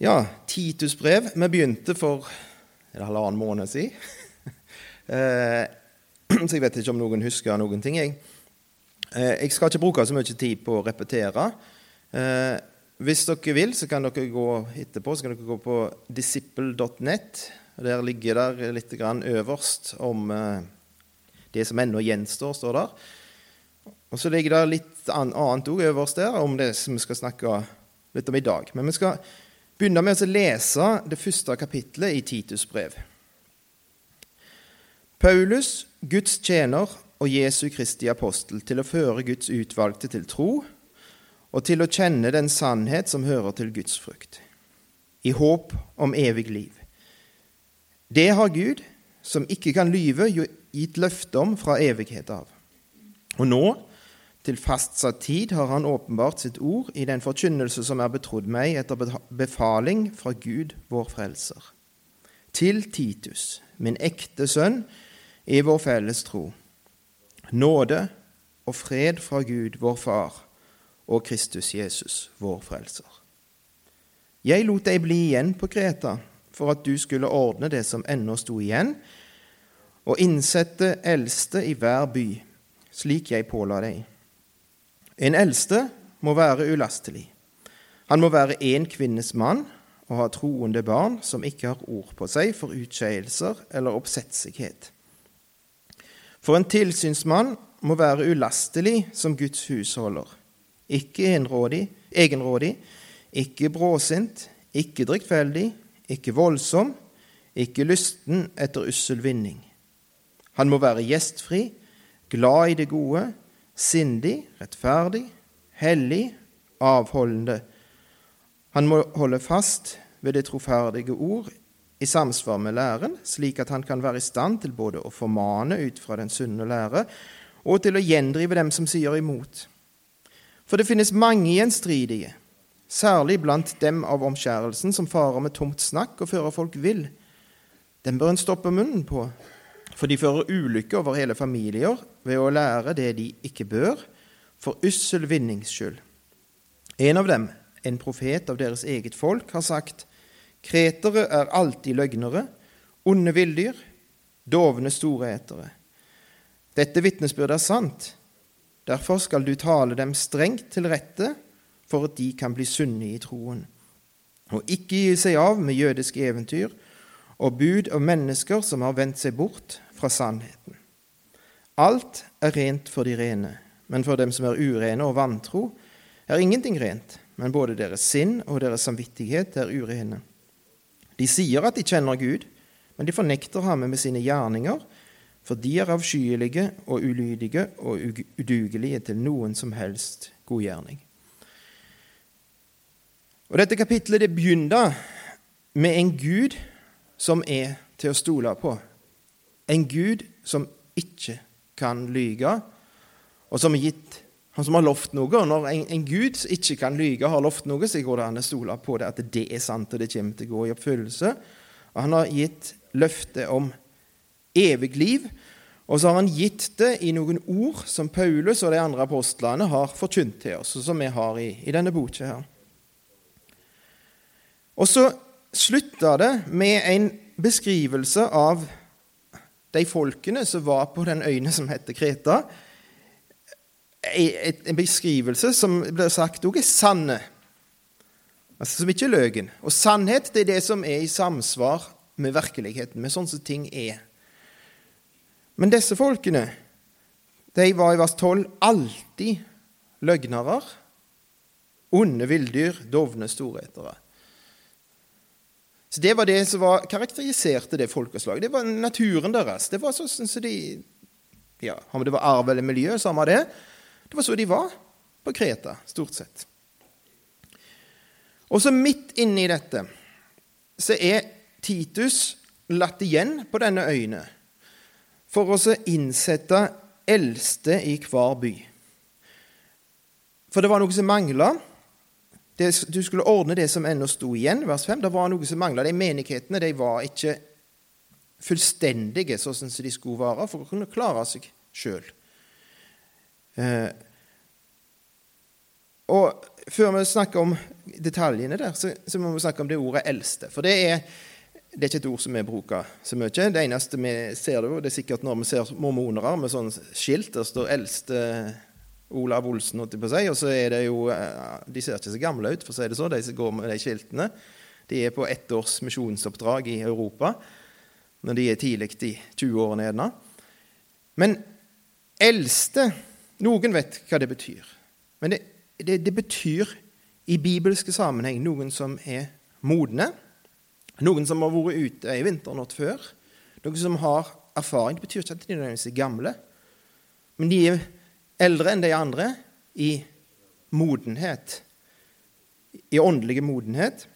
Ja, Titus brev. Vi begynte for en halvannen måned siden. Eh, så jeg vet ikke om noen husker noen ting. Jeg, eh, jeg skal ikke bruke så mye tid på å repetere. Eh, hvis dere vil, så kan dere gå etterpå så kan dere gå på disciple.net. Der ligger det litt øverst om det som ennå gjenstår, står der. Og så ligger det litt annet òg øverst der om det som vi skal snakke litt om i dag. Men vi skal begynne med å lese det første kapittelet i Titus brev. Paulus, Guds tjener og Jesu Kristi apostel, til å føre Guds utvalgte til tro og til å kjenne den sannhet som hører til Guds frukt, i håp om evig liv. Det har Gud, som ikke kan lyve, gitt løfte om fra evighet av. Og nå, til fastsatt tid har han åpenbart sitt ord i den forkynnelse som er betrodd meg etter befaling fra Gud, vår Frelser. Til Titus, min ekte sønn, i vår felles tro. Nåde og fred fra Gud, vår Far, og Kristus Jesus, vår Frelser. Jeg lot deg bli igjen på Kreta for at du skulle ordne det som ennå sto igjen, og innsette eldste i hver by, slik jeg påla deg. En eldste må være ulastelig. Han må være én kvinnes mann og ha troende barn som ikke har ord på seg for utskeielser eller oppsetsighet. For en tilsynsmann må være ulastelig som Guds husholder, ikke enrådig, egenrådig, ikke bråsint, ikke drikkfeldig, ikke voldsom, ikke lysten etter ussel vinning. Han må være gjestfri, glad i det gode, sindig, rettferdig, hellig, avholdende. Han må holde fast ved det troferdige ord i samsvar med læren, slik at han kan være i stand til både å formane ut fra den sunne lære og til å gjendrive dem som sier imot. For det finnes mange gjenstridige, særlig blant dem av omskjærelsen, som farer med tomt snakk og fører folk vill. Dem bør en stoppe munnen på, for de fører ulykke over hele familier ved å lære det de ikke bør, for ussel vinnings skyld. En av dem, en profet av deres eget folk, har sagt:" Kretere er alltid løgnere, onde villdyr, dovne storetere. Dette vitnesbyrdet er sant. Derfor skal du tale dem strengt til rette, for at de kan bli sunne i troen, og ikke gi seg av med jødiske eventyr og bud av mennesker som har vendt seg bort fra sannheten. Alt er rent for de rene, men for dem som er urene og vantro, er ingenting rent, men både deres sinn og deres samvittighet er urene. De sier at de kjenner Gud, men de fornekter ham med sine gjerninger, for de er avskyelige og ulydige og udugelige til noen som helst godgjerning. Og Dette kapitlet det begynner med en Gud som er til å stole på. En Gud som ikke kan lyge, og som, gitt, han som har lovt noe. Og når en, en Gud som ikke kan lyge, har lovt noe, så går det an å stole på det, at det er sant, og det kommer til å gå i oppfyllelse. Og han har gitt løftet om evig liv. Og så har han gitt det i noen ord som Paulus og de andre apostlene har forkynt til oss, og som vi har i, i denne boka her. Og så slutta det med en beskrivelse av de folkene som var på den øyne som heter Kreta. En beskrivelse som blir sagt òg er sanne, altså som ikke er løgn. Og sannhet det er det som er i samsvar med virkeligheten, med sånn som ting er. Men disse folkene de var i vers 12 alltid løgnere, onde villdyr, dovne storetere. Så Det var det som var, karakteriserte det folkeslaget. Det var naturen deres. Det var sånn som de ja, Om det var arv eller miljø, samme det. Det var så de var på Kreta, stort sett. Og så midt inni dette så er Titus latt igjen på denne øyene for å innsette eldste i hver by. For det var noe som mangla det, du skulle ordne det som ennå sto igjen. Vers 5. Det var noe som mangla. De menighetene de var ikke fullstendige sånn som de skulle være, for å kunne klare seg sjøl. Eh, før vi snakker om detaljene der, så, så må vi snakke om det ordet 'eldste'. For det er, det er ikke et ord som vi bruker så mye. Det eneste vi ser det, det er sikkert når vi ser mormonere med sånn skilt der står 'eldste Olav Olsen', på seg, og så er det jo eh, De ser ikke så gamle ut, for å si det så, de som går med de skiltene. De er på ett års misjonsoppdrag i Europa når de er tidlig i 20-årene gjerne. Men eldste Noen vet hva det betyr. Men det, det, det betyr i bibelske sammenheng noen som er modne, noen som har vært ute ei vinternatt før, noen som har erfaring. Det betyr ikke at de nødvendigvis er gamle, men de er eldre enn de andre i modenhet, i åndelig modenhet.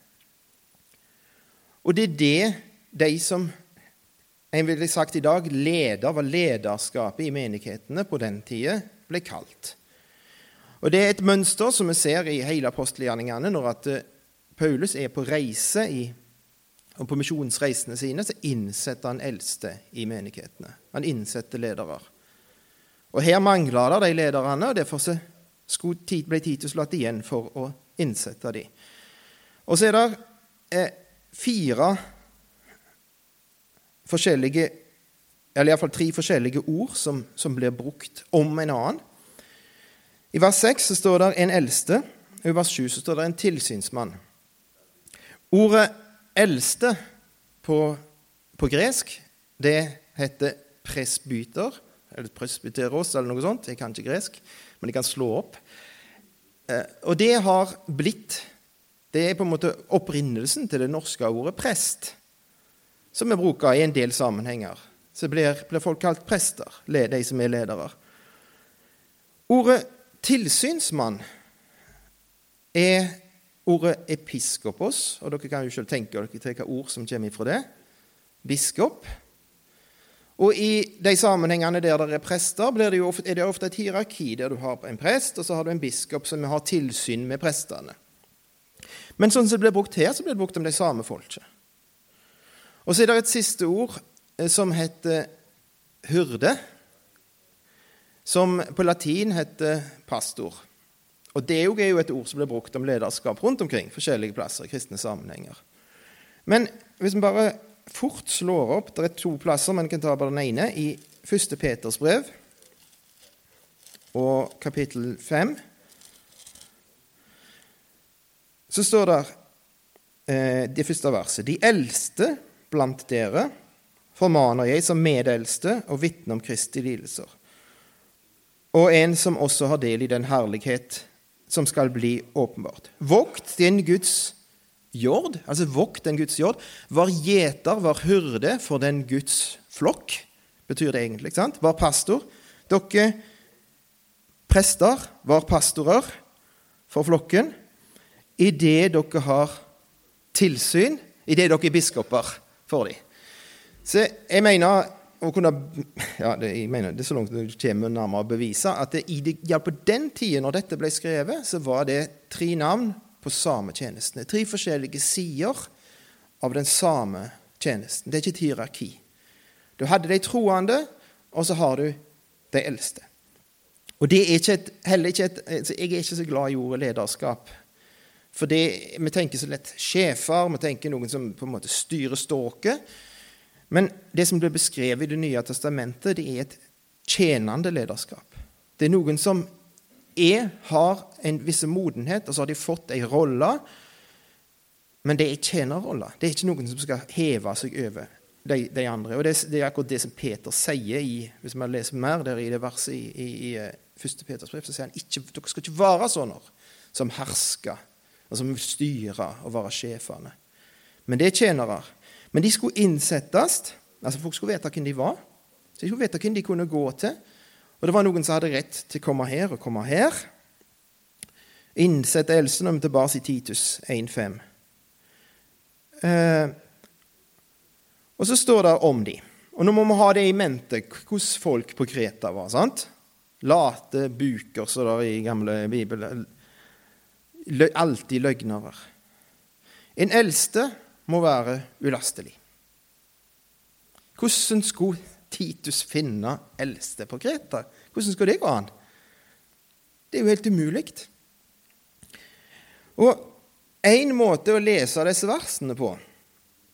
Og det er det de som en ville sagt i dag leder, var lederskapet i menighetene på den tida, ble kalt. Og Det er et mønster som vi ser i hele apostelgjerningene. Når at eh, Paulus er på reise i, og på misjonsreisene sine, så innsetter han eldste i menighetene. Han innsetter ledere. Og Her mangler det de lederne, og derfor ble Titus latt igjen for å innsette dem. Og så er det eh, fire forskjellige eller iallfall tre forskjellige ord som, som, blir brukt om en annen. I vers 6 så står det 'en eldste', og i vers 7 så står det 'en tilsynsmann'. Ordet 'eldste' på, på gresk, det heter presbyter, eller presbyteros, eller noe sånt. Jeg kan ikke gresk, men jeg kan slå opp. Eh, og det har blitt Det er på en måte opprinnelsen til det norske ordet prest, som vi bruker i en del sammenhenger. Så blir, blir folk kalt prester, de som er ledere. Ordet tilsynsmann er ordet episkopos, og dere kan jo selv tenke dere til hvilke ord som kommer ifra det. Biskop. Og i de sammenhengene der det er prester, det ofte, er det ofte et hierarki der du har en prest, og så har du en biskop som har tilsyn med prestene. Men sånn som det blir brukt her, så blir det brukt om de samme folket. Og så er det et siste ord eh, som heter hyrde som på latin heter pastor. Og Det er jo et ord som blir brukt om lederskap rundt omkring forskjellige plasser i kristne sammenhenger. Men hvis vi bare fort slår opp Det er to plasser, men kan ta bare den ene. I 1. Peters brev og kapittel 5 så står det eh, det første verset De eldste blant dere formaner jeg som medeldste og vitne om Kristi lidelser og en som også har del i den herlighet som skal bli åpenbart. Vokt din Guds jord, altså vokt den Guds jord. Var gjeter, var hyrde for den Guds flokk, betyr det egentlig. sant? Var pastor. Dere prester var pastorer for flokken idet dere har tilsyn, idet dere er biskoper for dem. Så jeg mener å kunne ja, det, jeg mener, det er så langt du kommer nærmere å bevise at det, i ja, på den tida når dette ble skrevet, så var det tre navn på samme er Tre forskjellige sider av den samme tjenesten. Det er ikke et hierarki. Du hadde de troende, og så har du de eldste. Og det er ikke et, heller ikke et, Jeg er ikke så glad i ordet lederskap. For det, vi tenker så lett sjefer, vi tenker noen som på en måte styrer ståket. Men det som blir beskrevet i Det nye testamentet, det er et tjenende lederskap. Det er noen som er, har en viss modenhet, og så har de fått ei rolle. Men det er tjenerroller. Det er ikke noen som skal heve seg over de, de andre. Og det, det, er akkurat det som Peter sier i hvis man leser mer der i det verset i, i, i 1. Eh, Peters brev, så sier han ikke, dere skal ikke være sånne som hersker, og som styrer og være sjefene. Men det er tjenere. Men de skulle innsettes. altså Folk skulle vite hvem de var. Så De skulle vite hvem de kunne gå til. Og det var noen som hadde rett til å komme her og komme her. Innsette eldste om tilbake i Titus 1,5. Eh, og så står det om de. Og nå må vi ha det i mente hvordan folk på Kreta var. sant? Late buker, som det i gamle Bibelen. Alltid løgnere. En eldste må være ulastelig. Hvordan skulle Titus finne eldste på Kreta? Hvordan skal det gå an? Det er jo helt umulig. Og En måte å lese disse versene på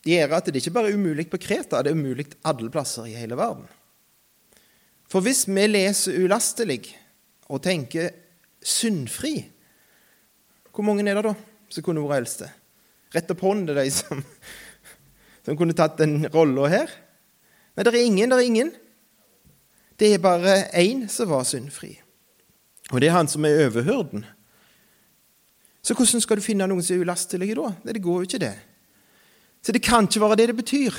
gjør at det ikke bare er umulig på Kreta, det er umulig alle plasser i hele verden. For hvis vi leser ulastelig og tenker syndfri, hvor mange er det da som kunne vært eldste? Rett opp hånden til de som, som kunne tatt den rolla her. Nei, det er ingen. Det er ingen. Det er bare én som var syndfri. Og det er han som er overhyrden. Så hvordan skal du finne noen som er ulastelige da? Det går jo ikke, det. Så det kan ikke være det det betyr.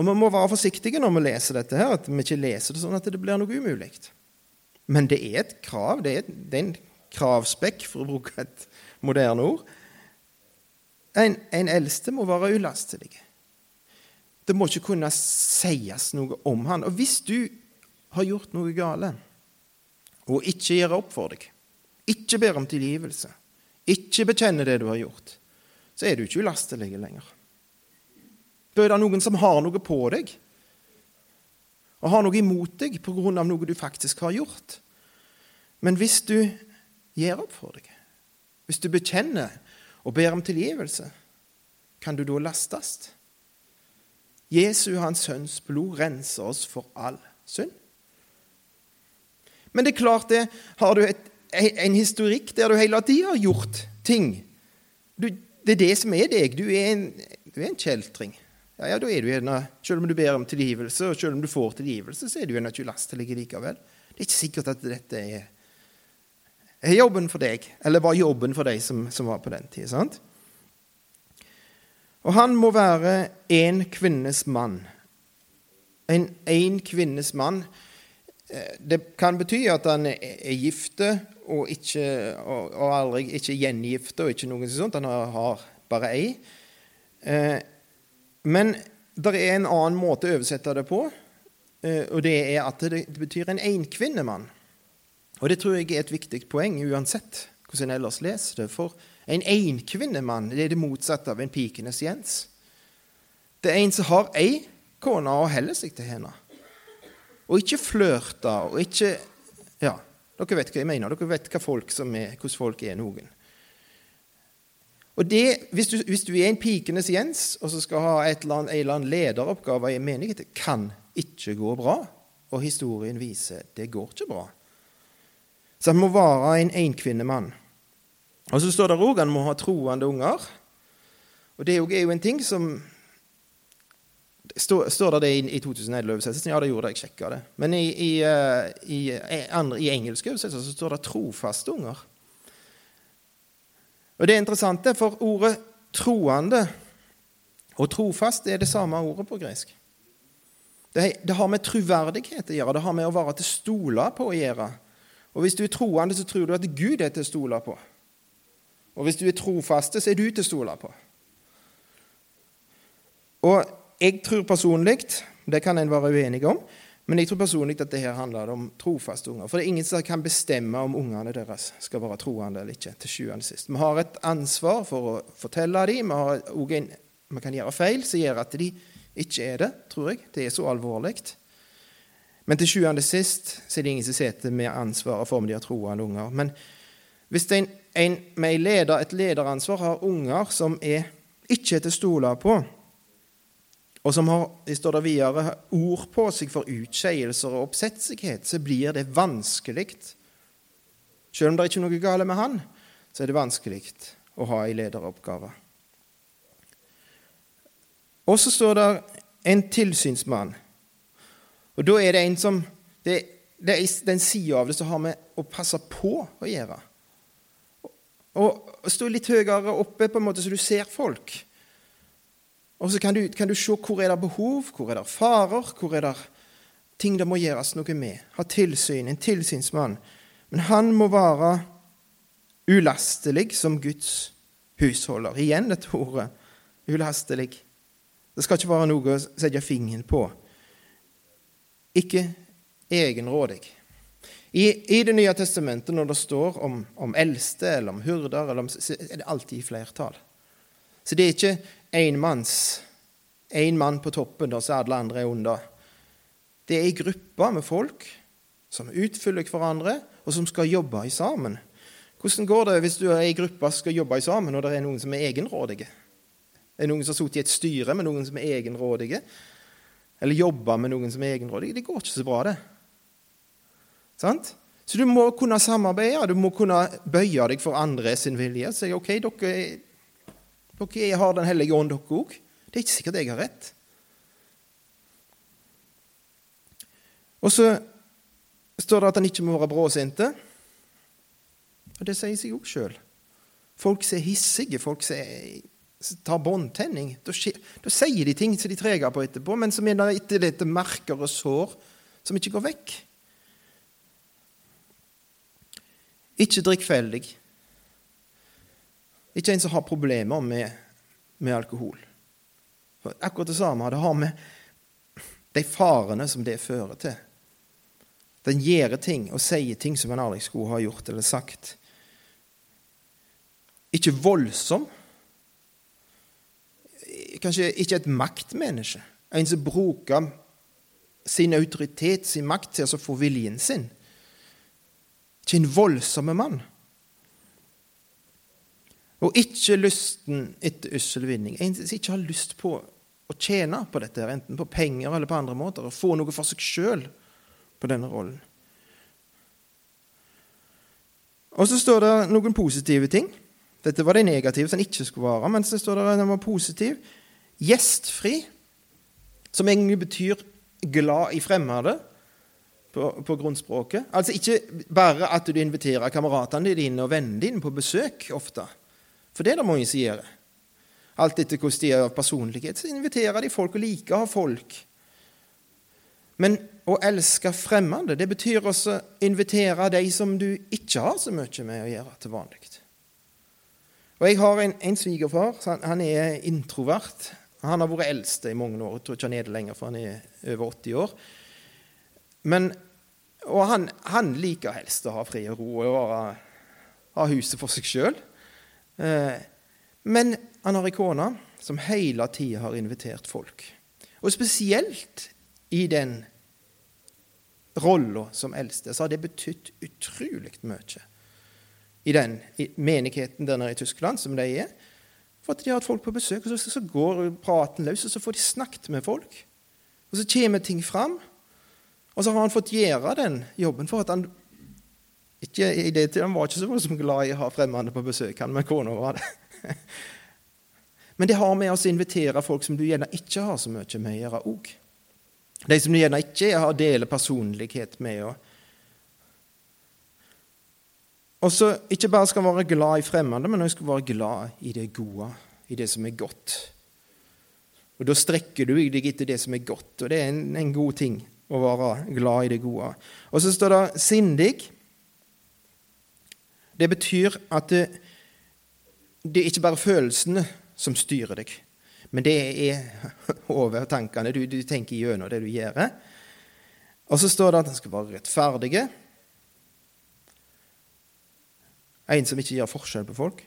Og vi må være forsiktige når vi leser dette, her, at vi ikke leser det sånn at det blir noe umulig. Men det er et krav. Det er, det er en kravspekk, for å bruke et moderne ord. En, en eldste må være ulastelig. Det må ikke kunne sies noe om han. Og hvis du har gjort noe gale, og ikke gjør opp for deg, ikke ber om tilgivelse, ikke bekjenner det du har gjort, så er du ikke ulastelig lenger. Er det noen som har noe på deg, og har noe imot deg av noe du faktisk har gjort. Men hvis du gir opp for deg, hvis du bekjenner og ber om tilgivelse, kan du da lastes? Jesu, hans sønns blod, renser oss for all synd. Men det er klart det, har du et, en historikk der du hele tida har gjort ting du, Det er det som er deg. Du er en, du er en kjeltring. Ja, ja, da er du gjerne, Selv om du ber om tilgivelse, og selv om du får tilgivelse, så er du gjerne ikke lastelig likevel. Det er ikke sikkert at dette er, er jobben for deg, eller var jobben for deg som, som var på den tid. Og han må være en kvinnes mann. En én kvinnes mann. Eh, det kan bety at han er gifte og, ikke, og, og aldri ikke gjengifte og ikke noe sånt. Han har bare ei. Eh, men det er en annen måte å oversette det på, eh, og det er at det betyr en enkvinnemann. Og det tror jeg er et viktig poeng uansett hvordan en ellers leser det. For en enkvinnemann det er det motsatte av en pikenes Jens. Det er en som har ei kone og holder seg til henne. Og ikke flørter og ikke Ja, dere vet hva jeg mener. Dere vet hva folk som er, hvordan folk er noen. Og det, hvis, du, hvis du er en pikenes Jens og så skal ha et eller annet, en eller annen lederoppgave i en menighet, det kan ikke gå bra. Og historien viser det går ikke bra. Så han må være en enkvinnemann. Og så står det òg han må ha troende unger. Og det er jo en ting som Står, står det i, i 2011-oversettelsen? Ja, det gjorde det. Jeg sjekka det. Men i, i, eh, i, eh, andre, i engelske oversettelser så står det 'trofaste unger'. Og Det er interessant, for ordet 'troende' og 'trofast' er det samme ordet på gresk. Det, det har med troverdighet å gjøre, det har med å være til å stole på å gjøre. Og Hvis du er troende, så tror du at Gud er til å stole på. Og hvis du er trofaste, så er du til å stole på. Og jeg tror personlig, det kan en være uenig om, men jeg tror personlig at det her handler om trofaste unger. For det er ingen som kan bestemme om ungene deres skal være troende eller ikke. til sjuende sist. Vi har et ansvar for å fortelle dem. Vi, en, vi kan gjøre feil som gjør at de ikke er det, tror jeg. Det er så alvorlig. Men til sjuende sist så er det ingen som sitter med ansvaret for om de har troende unger. Men hvis en en med leder, et lederansvar har unger som er ikke til å stole på, og som har det står det videre, ord på seg for utskeielser og oppsetsighet, så blir det vanskelig. Selv om det er ikke er noe galt med han, så er det vanskelig å ha en lederoppgave. Og så står det en tilsynsmann. Og da er det en som Det, det er den sida av det som har med å passe på å gjøre. Og stå litt høyere oppe, på en måte, så du ser folk. Og så kan du, kan du se hvor er det behov, hvor er det farer, hvor er det ting det må gjøres noe med. Ha tilsyn, en tilsynsmann. Men han må være ulastelig som Guds husholder. Igjen dette ordet ulastelig. Det skal ikke være noe å sette fingeren på. Ikke egenrådig. I, I, Det nye testamentet, når det står om, om eldste eller om hurder, eller om, er det alltid i flertall. Så det er ikke én manns, én mann på toppen, og så alle andre er under. Det er ei gruppe med folk som utfyller hverandre, og som skal jobbe sammen. Hvordan går det hvis du er i gruppe og skal jobbe sammen, og det er noen som er egenrådige? Er noen som har sittet i et styre med noen som er egenrådige? Eller jobber med noen som er egenrådige? Det går ikke så bra, det. Sant? Så du må kunne samarbeide, du må kunne bøye deg for andre sin vilje. Si OK, dere, dere har Den hellige ånd, dere òg. Det er ikke sikkert jeg har rett. Og så står det at han ikke må være bråsinte. Og det sier seg òg sjøl. Folk som er hissige, folk som tar båndtenning, da, sier de ting som de treger på etterpå, men som er etter dette merker og sår som ikke går vekk. Ikke drikkfeldig. Ikke en som har problemer med, med alkohol. For akkurat det samme det har med de farene som det fører til. Den gjør ting og sier ting som en aldri skulle ha gjort eller sagt. Ikke voldsom. Kanskje ikke et maktmenneske. En som bruker sin autoritet, sin makt, til å få viljen sin. Ikke en voldsom mann. Og ikke lysten etter ussel vinning. En som ikke har lyst på å tjene på dette, enten på penger eller på andre måter, og få noe for seg sjøl på denne rollen. Og så står det noen positive ting. Dette var det negative som ikke skulle være, men så står det at den var positiv. Gjestfri, som egentlig betyr glad i fremmede på, på, grunnspråket. Altså ikke bare at du inviterer kameratene dine og vennene dine på besøk ofte, for det er det mange som gjør. Alt etter hvordan de er av personlighet, så inviterer de folk og liker å ha folk. Men å elske fremmede, det betyr også å invitere de som du ikke har så mye med å gjøre til vanlig. Og Jeg har en, en svigerfar. Han er introvert. Han har vært eldste i mange år. Jeg tror ikke han er det lenger, for han er over 80 år. Men, og han, han liker helst å ha fri og ro og ha huset for seg sjøl. Eh, men han har ei kone som hele tida har invitert folk. Og spesielt i den rolla som eldste, så har det betydd utrolig mye i den i menigheten der nede i Tyskland, som de er. For at de har hatt folk på besøk, og så, så går praten løs, og så får de snakket med folk. Og så kommer ting fram. Og så har han fått gjøre den jobben for at han ikke, i det tiden, var ikke så voldsomt glad i å ha fremmede på besøk, han med kona var det. Men det har med oss å invitere folk som du gjerne ikke har så mye med å gjøre òg. De som du gjerne ikke har deler personlighet med. og så ikke bare skal være glad i fremmede, men også skal være glad i det gode, i det som er godt. Og Da strekker du deg etter det som er godt, og det er en, en god ting å være glad i det gode. Og så står det 'sindig'. Det betyr at det, det er ikke bare følelsene som styrer deg, men det er over tankene. Du, du tenker gjennom det du gjør. Og så står det at en skal være rettferdige. En som ikke gjør forskjell på folk.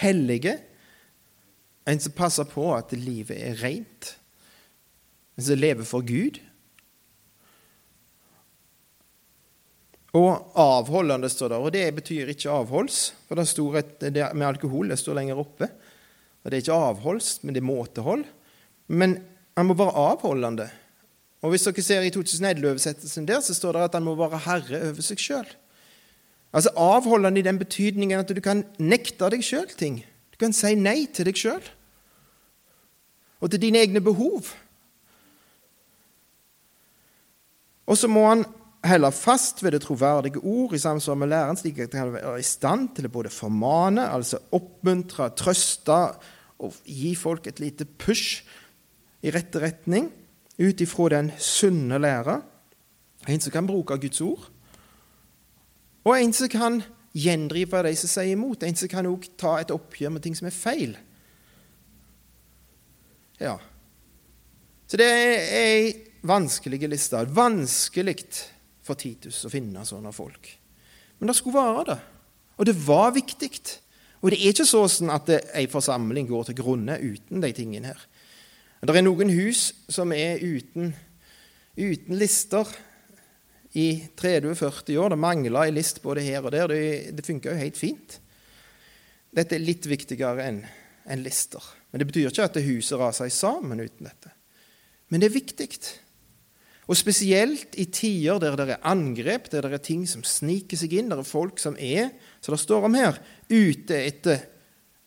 Hellige. En som passer på at livet er rent. En som lever for Gud. Og avholdende står der, og det betyr ikke avholds. For det står et, det med alkohol det står lenger oppe. Og Det er ikke avholds, men det er måtehold. Men han må være avholdende. Og Hvis dere ser i 2011-oversettelsen der, så står det at han må være herre over seg sjøl. Altså avholdende i den betydningen at du kan nekte deg sjøl ting. Du kan si nei til deg sjøl og til dine egne behov. Og så må han heller fast ved det troverdige ord i samsvar med læren, slik at han er i stand til å både formane, altså oppmuntre, trøste og gi folk et lite push i rette retning ut ifra den sunne læra. En som kan bruke Guds ord, og en som kan gjendrive de som sier imot. En som kan òg ta et oppgjør med ting som er feil. Ja. Så det er ei vanskelig liste. Vanskelig for Titus å finne sånne folk. Men det skulle være det. Og det var viktig. Og det er ikke sånn at ei forsamling går til grunne uten de tingene her. Det er noen hus som er uten, uten lister i 30-40 år. Det mangler ei list både her og der. Det, det funker jo helt fint. Dette er litt viktigere enn en lister. Men Det betyr ikke at huset raser sammen uten dette. Men det er viktig. Og spesielt i tider der det er angrep, der det er ting som sniker seg inn, der er folk som er, som det står om her, ute etter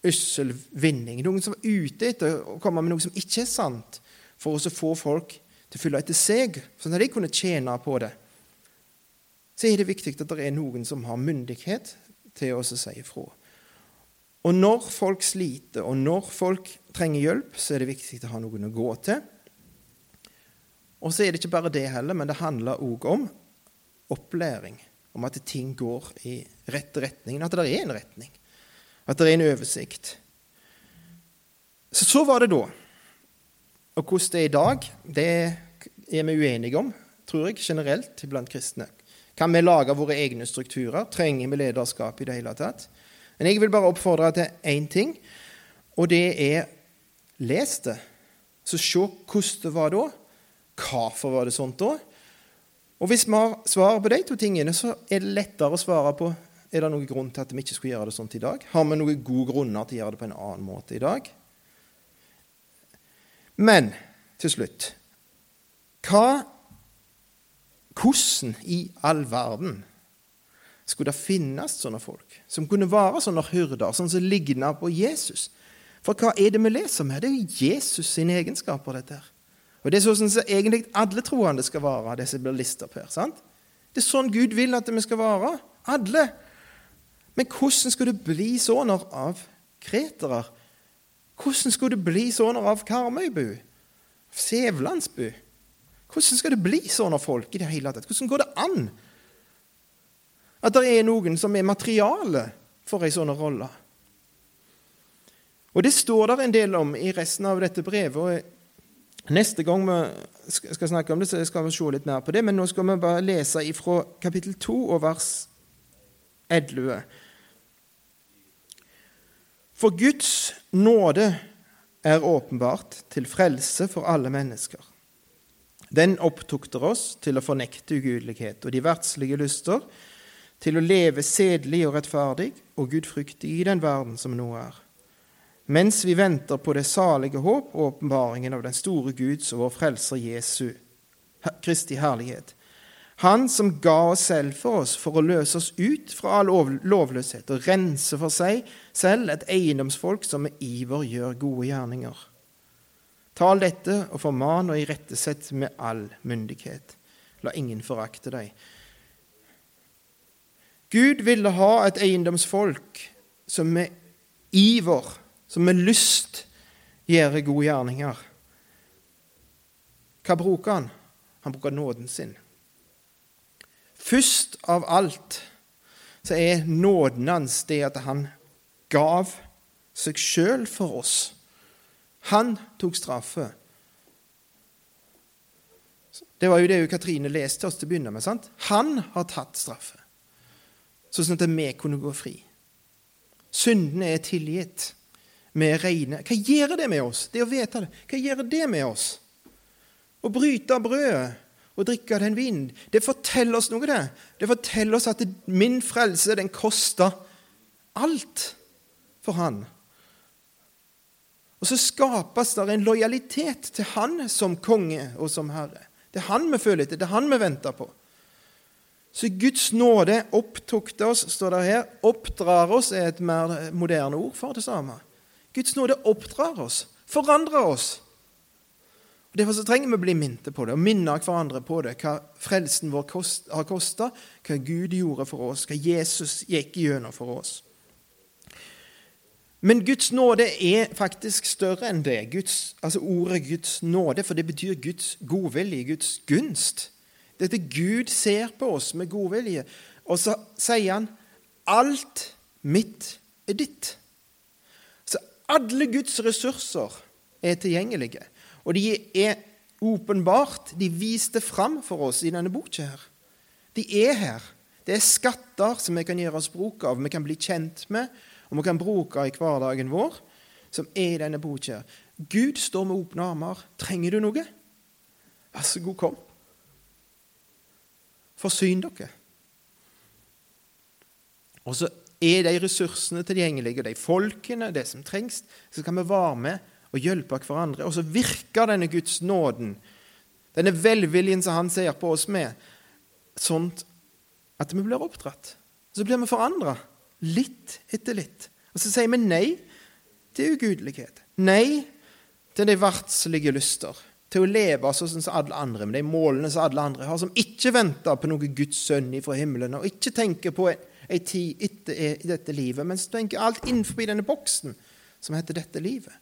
yssel vinning. Noen som er ute etter å komme med noe som ikke er sant, for å få folk til å følge etter seg, sånn at de kunne tjene på det. Så er det viktig at det er noen som har myndighet til å si ifra. Og når folk sliter, og når folk trenger hjelp, så er det viktig å ha noen å gå til. Og så er det ikke bare det heller, men det handler òg om opplæring. Om at ting går i rett retning. At det er en retning. At det er en oversikt. Så så var det da. Og hvordan det er i dag, det er vi uenige om, tror jeg, generelt blant kristne. Kan vi lage våre egne strukturer? Trenger vi lederskap i det hele tatt? Men jeg vil bare oppfordre til én ting, og det er les det. Så se hvordan det var da. Hvorfor var det sånt da? Og hvis vi har svaret på de to tingene, så er det lettere å svare på er det noen grunn til at vi ikke skulle gjøre det sånt i dag. Har vi noen gode grunner til å gjøre det på en annen måte i dag? Men til slutt hva, Hvordan i all verden skulle det finnes sånne folk som kunne være sånne hyrder, sånn som ligner på Jesus. For hva er det vi leser med? Det er jo Jesus sine egenskaper. dette her. Og Det er sånn som egentlig alle troende skal være, det som blir listet opp her. sant? Det er sånn Gud vil at vi skal være. Alle. Men hvordan skulle det bli sånn av kretere? Hvordan skulle det bli sånn av Karmøybu? Sævlandsbu? Hvordan skal det bli sånn av folk i det hele tatt? Hvordan går det an? At det er noen som er materiale for ei sånn rolle. Og Det står der en del om i resten av dette brevet. og Neste gang vi skal snakke om det, så skal vi se litt mer på det. Men nå skal vi bare lese ifra kapittel 2 og vers 11. For Guds nåde er åpenbart til frelse for alle mennesker. Den opptukter oss til å fornekte ugudelighet og de verdslige lyster, til å leve sedelig og rettferdig og gudfryktig i den verden som nå er, mens vi venter på det salige håp og åpenbaringen av den store Guds og vår Frelser Jesu, Kristi herlighet. Han som ga oss selv for oss for å løse oss ut fra all lovløshet og rense for seg selv et eiendomsfolk som med iver gjør gode gjerninger. Tal dette og forman og irettesett med all myndighet. La ingen forakte deg. Gud ville ha et eiendomsfolk som med iver, som med lyst, gjør gode gjerninger. Hva bruker han? Han bruker nåden sin. Først av alt så er nåden hans det at han gav seg sjøl for oss. Han tok straffe. Det var jo det Katrine leste oss til å begynne med. sant? Han har tatt straffe sånn at vi kunne gå fri. Syndene er tilgitt. Vi er rene. Hva gjør det med oss? Det å vite det. Hva gjør det med oss? Å bryte brødet og drikke den vind, det forteller oss noe, det. Det forteller oss at min frelse, den koster alt for Han. Og så skapes det en lojalitet til Han som konge og som herre. Det er Han vi føler etter, det er Han vi venter på. Så Guds nåde opptukter oss, står det her. Oppdrar oss er et mer moderne ord for det samme. Guds nåde oppdrar oss, forandrer oss. Og Derfor så trenger vi å bli minnet på det og minne hverandre på det, hva frelsen vår kost, har kosta, hva Gud gjorde for oss, hva Jesus gikk gjennom for oss. Men Guds nåde er faktisk større enn det. Guds, altså Ordet Guds nåde, for det betyr Guds godvilje, Guds gunst. Dette Gud ser på oss med godvilje. Og så sier han alt mitt er ditt. Alle Guds ressurser er tilgjengelige. Og de er åpenbart De viste fram for oss i denne boka her. De er her. Det er skatter som vi kan gjøre oss bruk av, vi kan bli kjent med, og vi kan bruke i hverdagen vår, som er i denne boka. Gud står med åpne armer. Trenger du noe? Vær så god, kom. Forsyn dere. Og så er de ressursene tilgjengelige, de folkene, det som trengs, så kan vi være med og hjelpe hverandre. Og så virker denne Guds nåden, denne velviljen som han ser på oss med, sånn at vi blir oppdratt. Så blir vi forandra, litt etter litt. Og så sier vi nei til ugudelighet. Nei til de verdslige lyster. Til å leve sånn som alle andre, med de målene som alle andre har, som ikke venter på noe Guds sønn ifra himmelen, og ikke tenker på ei tid etter i dette livet, men du tenker alt innenfor denne boksen som heter dette livet.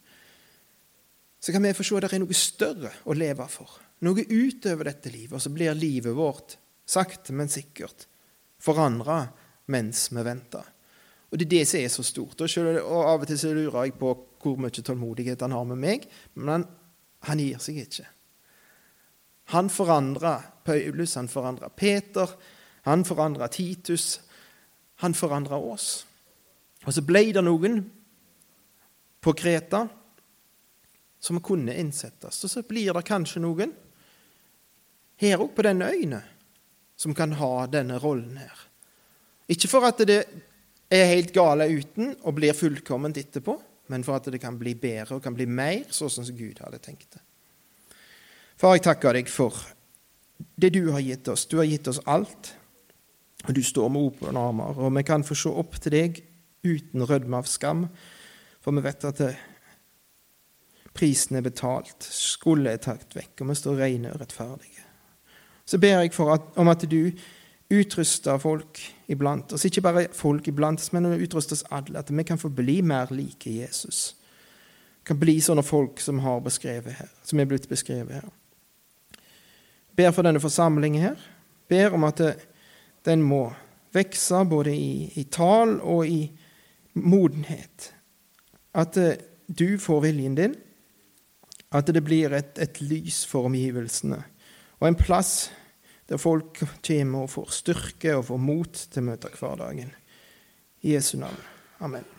Så kan vi se at det er noe større å leve for. Noe utover dette livet. Og så blir livet vårt sakte, men sikkert forandra mens vi venter. Og Det er det som er så stort. Og, selv, og Av og til så lurer jeg på hvor mye tålmodighet han har med meg, men han, han gir seg ikke. Han forandra Paulus, han forandra Peter, han forandra Titus. Han forandra oss. Og så ble det noen på Kreta som kunne innsettes. Og så blir det kanskje noen her òg på denne øyne som kan ha denne rollen her. Ikke for at det er helt gale uten og blir fullkomment etterpå, men for at det kan bli bedre og kan bli mer sånn som Gud hadde tenkt det. Far, jeg takker deg for det du har gitt oss. Du har gitt oss alt, og du står med åpne armer, og vi kan få se opp til deg uten rødme av skam, for vi vet at det, prisen er betalt, skulle er tatt vekk, og vi står rene og rettferdige. Så ber jeg at, om at du utruster folk iblant oss. Ikke bare folk iblant oss, men utruster oss alle. At vi kan få bli mer like Jesus. Kan bli sånne folk som, har her, som er blitt beskrevet her. Ber for denne forsamlingen her. Ber om at det, den må vokse både i, i, tal og i modenhet. At eh, du får viljen din. At det blir et, et lys for omgivelsene. Og en plass der folk kommer og får styrke og får mot til å møte hverdagen. I Jesu navn. Amen.